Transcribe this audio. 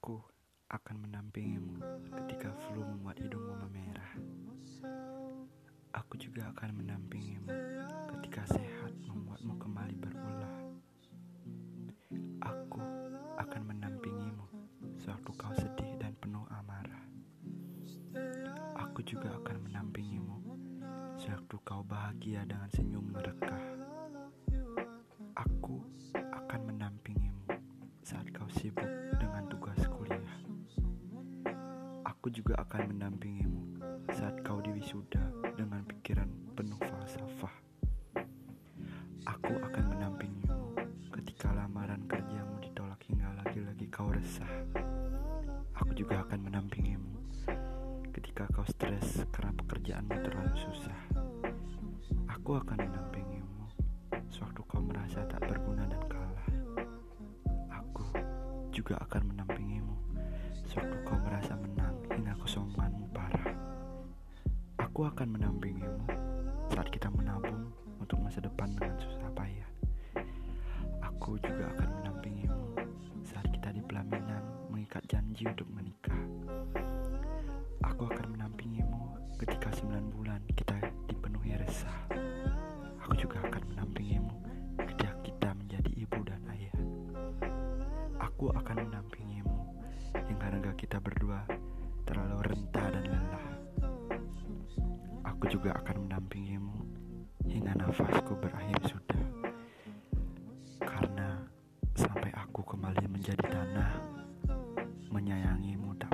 Aku akan mendampingimu ketika flu membuat hidungmu memerah. Aku juga akan mendampingimu ketika sehat membuatmu kembali berulah. Aku akan mendampingimu sewaktu kau sedih dan penuh amarah. Aku juga akan mendampingimu sewaktu kau bahagia dengan senyum merekah. Aku akan mendampingimu saat kau sibuk Aku juga akan mendampingimu saat kau diwisuda dengan pikiran penuh falsafah. Aku akan mendampingimu ketika lamaran kerjamu ditolak hingga lagi-lagi kau resah. Aku juga akan mendampingimu ketika kau stres karena pekerjaanmu terlalu susah. Aku akan mendampingimu sewaktu kau merasa tak berguna dan kalah. Aku juga akan mendampingimu sewaktu kau merasa menang Aku akan mendampingimu saat kita menabung untuk masa depan dengan susah payah. Aku juga akan mendampingimu saat kita di pelaminan mengikat janji untuk menikah. Aku akan mendampingimu ketika sembilan bulan kita dipenuhi resah. Aku juga akan mendampingimu ketika kita menjadi ibu dan ayah. Aku akan mendampingimu hingga raga kita berdua terlalu rentah dan lelah aku juga akan mendampingimu hingga nafasku berakhir sudah. Karena sampai aku kembali menjadi tanah, menyayangimu tak